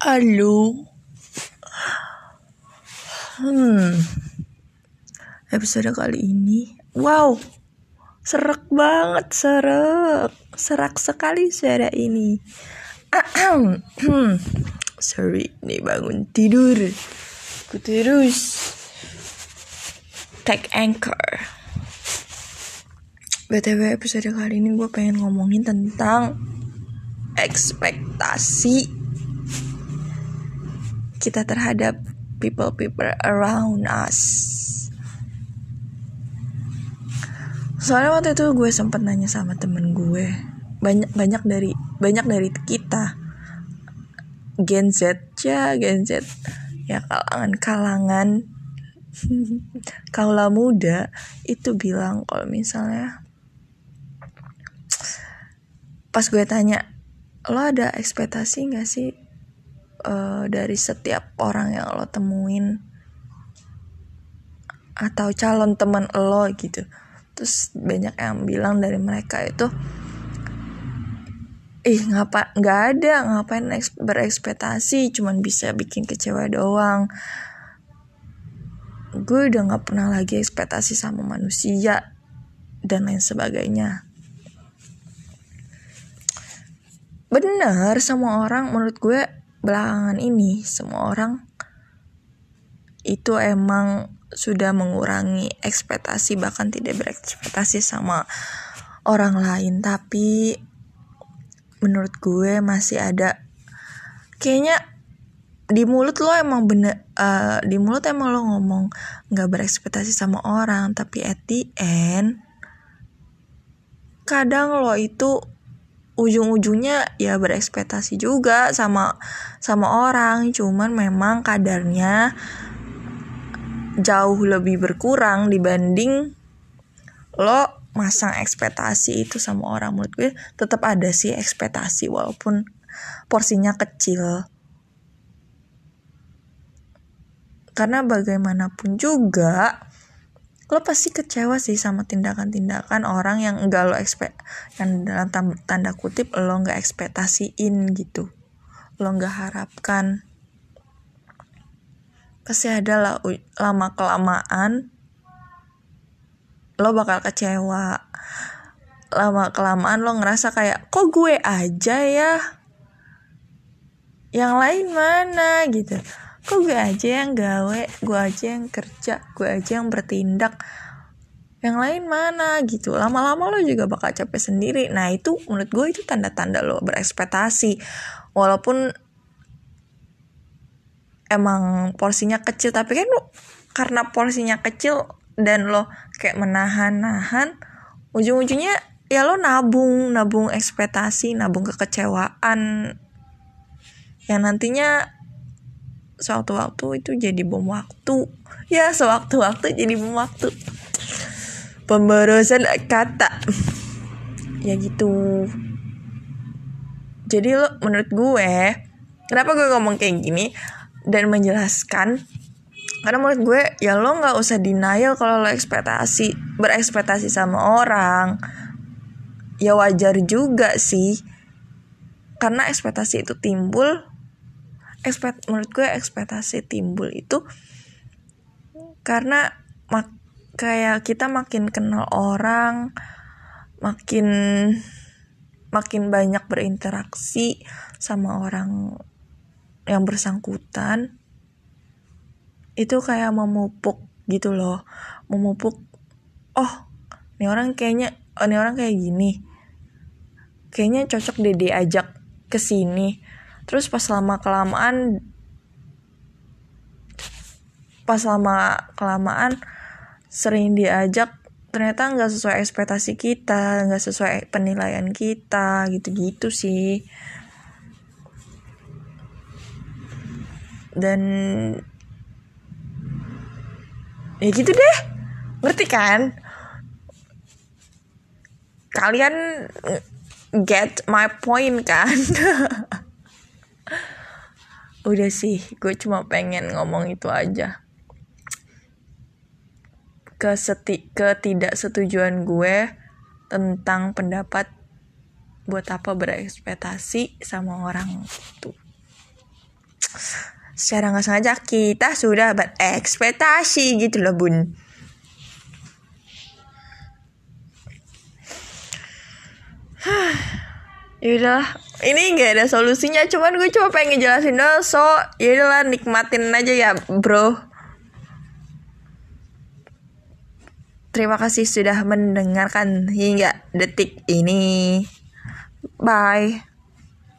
Halo. Hmm. Episode kali ini, wow, serak banget, serak, serak sekali suara ini. Hmm. Sorry, nih bangun tidur. Ku terus take anchor. BTW episode kali ini gue pengen ngomongin tentang ekspektasi kita terhadap people-people around us. Soalnya waktu itu gue sempat nanya sama temen gue, banyak banyak dari banyak dari kita. Gen Z ya Gen Z. Ya kalangan kalangan. Kaula muda itu bilang kalau misalnya pas gue tanya lo ada ekspektasi gak sih uh, dari setiap orang yang lo temuin atau calon teman lo gitu. Terus banyak yang bilang dari mereka itu ih ngapa nggak ada ngapain berekspektasi cuman bisa bikin kecewa doang. Gue udah nggak pernah lagi ekspektasi sama manusia dan lain sebagainya. Benar semua orang menurut gue belakangan ini semua orang itu emang sudah mengurangi ekspektasi bahkan tidak berekspektasi sama orang lain. Tapi menurut gue masih ada kayaknya di mulut lo emang bener uh, di mulut emang lo ngomong nggak berekspektasi sama orang. Tapi at the end kadang lo itu ujung-ujungnya ya berekspektasi juga sama sama orang. Cuman memang kadarnya jauh lebih berkurang dibanding lo masang ekspektasi itu sama orang. Menurut gue tetap ada sih ekspektasi walaupun porsinya kecil. Karena bagaimanapun juga lo pasti kecewa sih sama tindakan-tindakan orang yang enggak lo expect yang dalam tanda kutip lo nggak ekspektasiin gitu. Lo nggak harapkan. Pasti ada lah lama kelamaan lo bakal kecewa. Lama kelamaan lo ngerasa kayak kok gue aja ya? Yang lain mana? Gitu kok gue aja yang gawe? Gue aja yang kerja gue aja yang bertindak. Yang lain mana gitu? Lama-lama lo juga bakal capek sendiri. Nah itu menurut gue itu tanda-tanda lo berekspektasi. Walaupun emang porsinya kecil tapi kan lo karena porsinya kecil dan lo kayak menahan-nahan ujung-ujungnya ya lo nabung nabung ekspektasi nabung kekecewaan. Yang nantinya sewaktu-waktu itu jadi bom waktu. Ya sewaktu-waktu jadi bom waktu. Pemborosan kata. Ya gitu. Jadi lo menurut gue kenapa gue ngomong kayak gini? Dan menjelaskan karena menurut gue ya lo nggak usah denial kalau lo ekspektasi berekspektasi sama orang. Ya wajar juga sih. Karena ekspektasi itu timbul ekspekt menurut gue ekspektasi timbul itu karena mak kayak kita makin kenal orang makin makin banyak berinteraksi sama orang yang bersangkutan itu kayak memupuk gitu loh. Memupuk oh ini orang kayaknya ini orang kayak gini. Kayaknya cocok deh diajak ke sini terus pas lama kelamaan pas lama kelamaan sering diajak ternyata nggak sesuai ekspektasi kita nggak sesuai penilaian kita gitu-gitu sih. Dan ya gitu deh. Ngerti kan? Kalian get my point kan udah sih gue cuma pengen ngomong itu aja. Keseti ketidaksetujuan gue tentang pendapat buat apa berekspektasi sama orang itu. Secara nggak sengaja kita sudah berekspektasi gitu loh bun. Yaudah, ini nggak ada solusinya, cuman gue cuma pengen jelasin doang, so yaudahlah nikmatin aja ya bro. Terima kasih sudah mendengarkan hingga detik ini. Bye.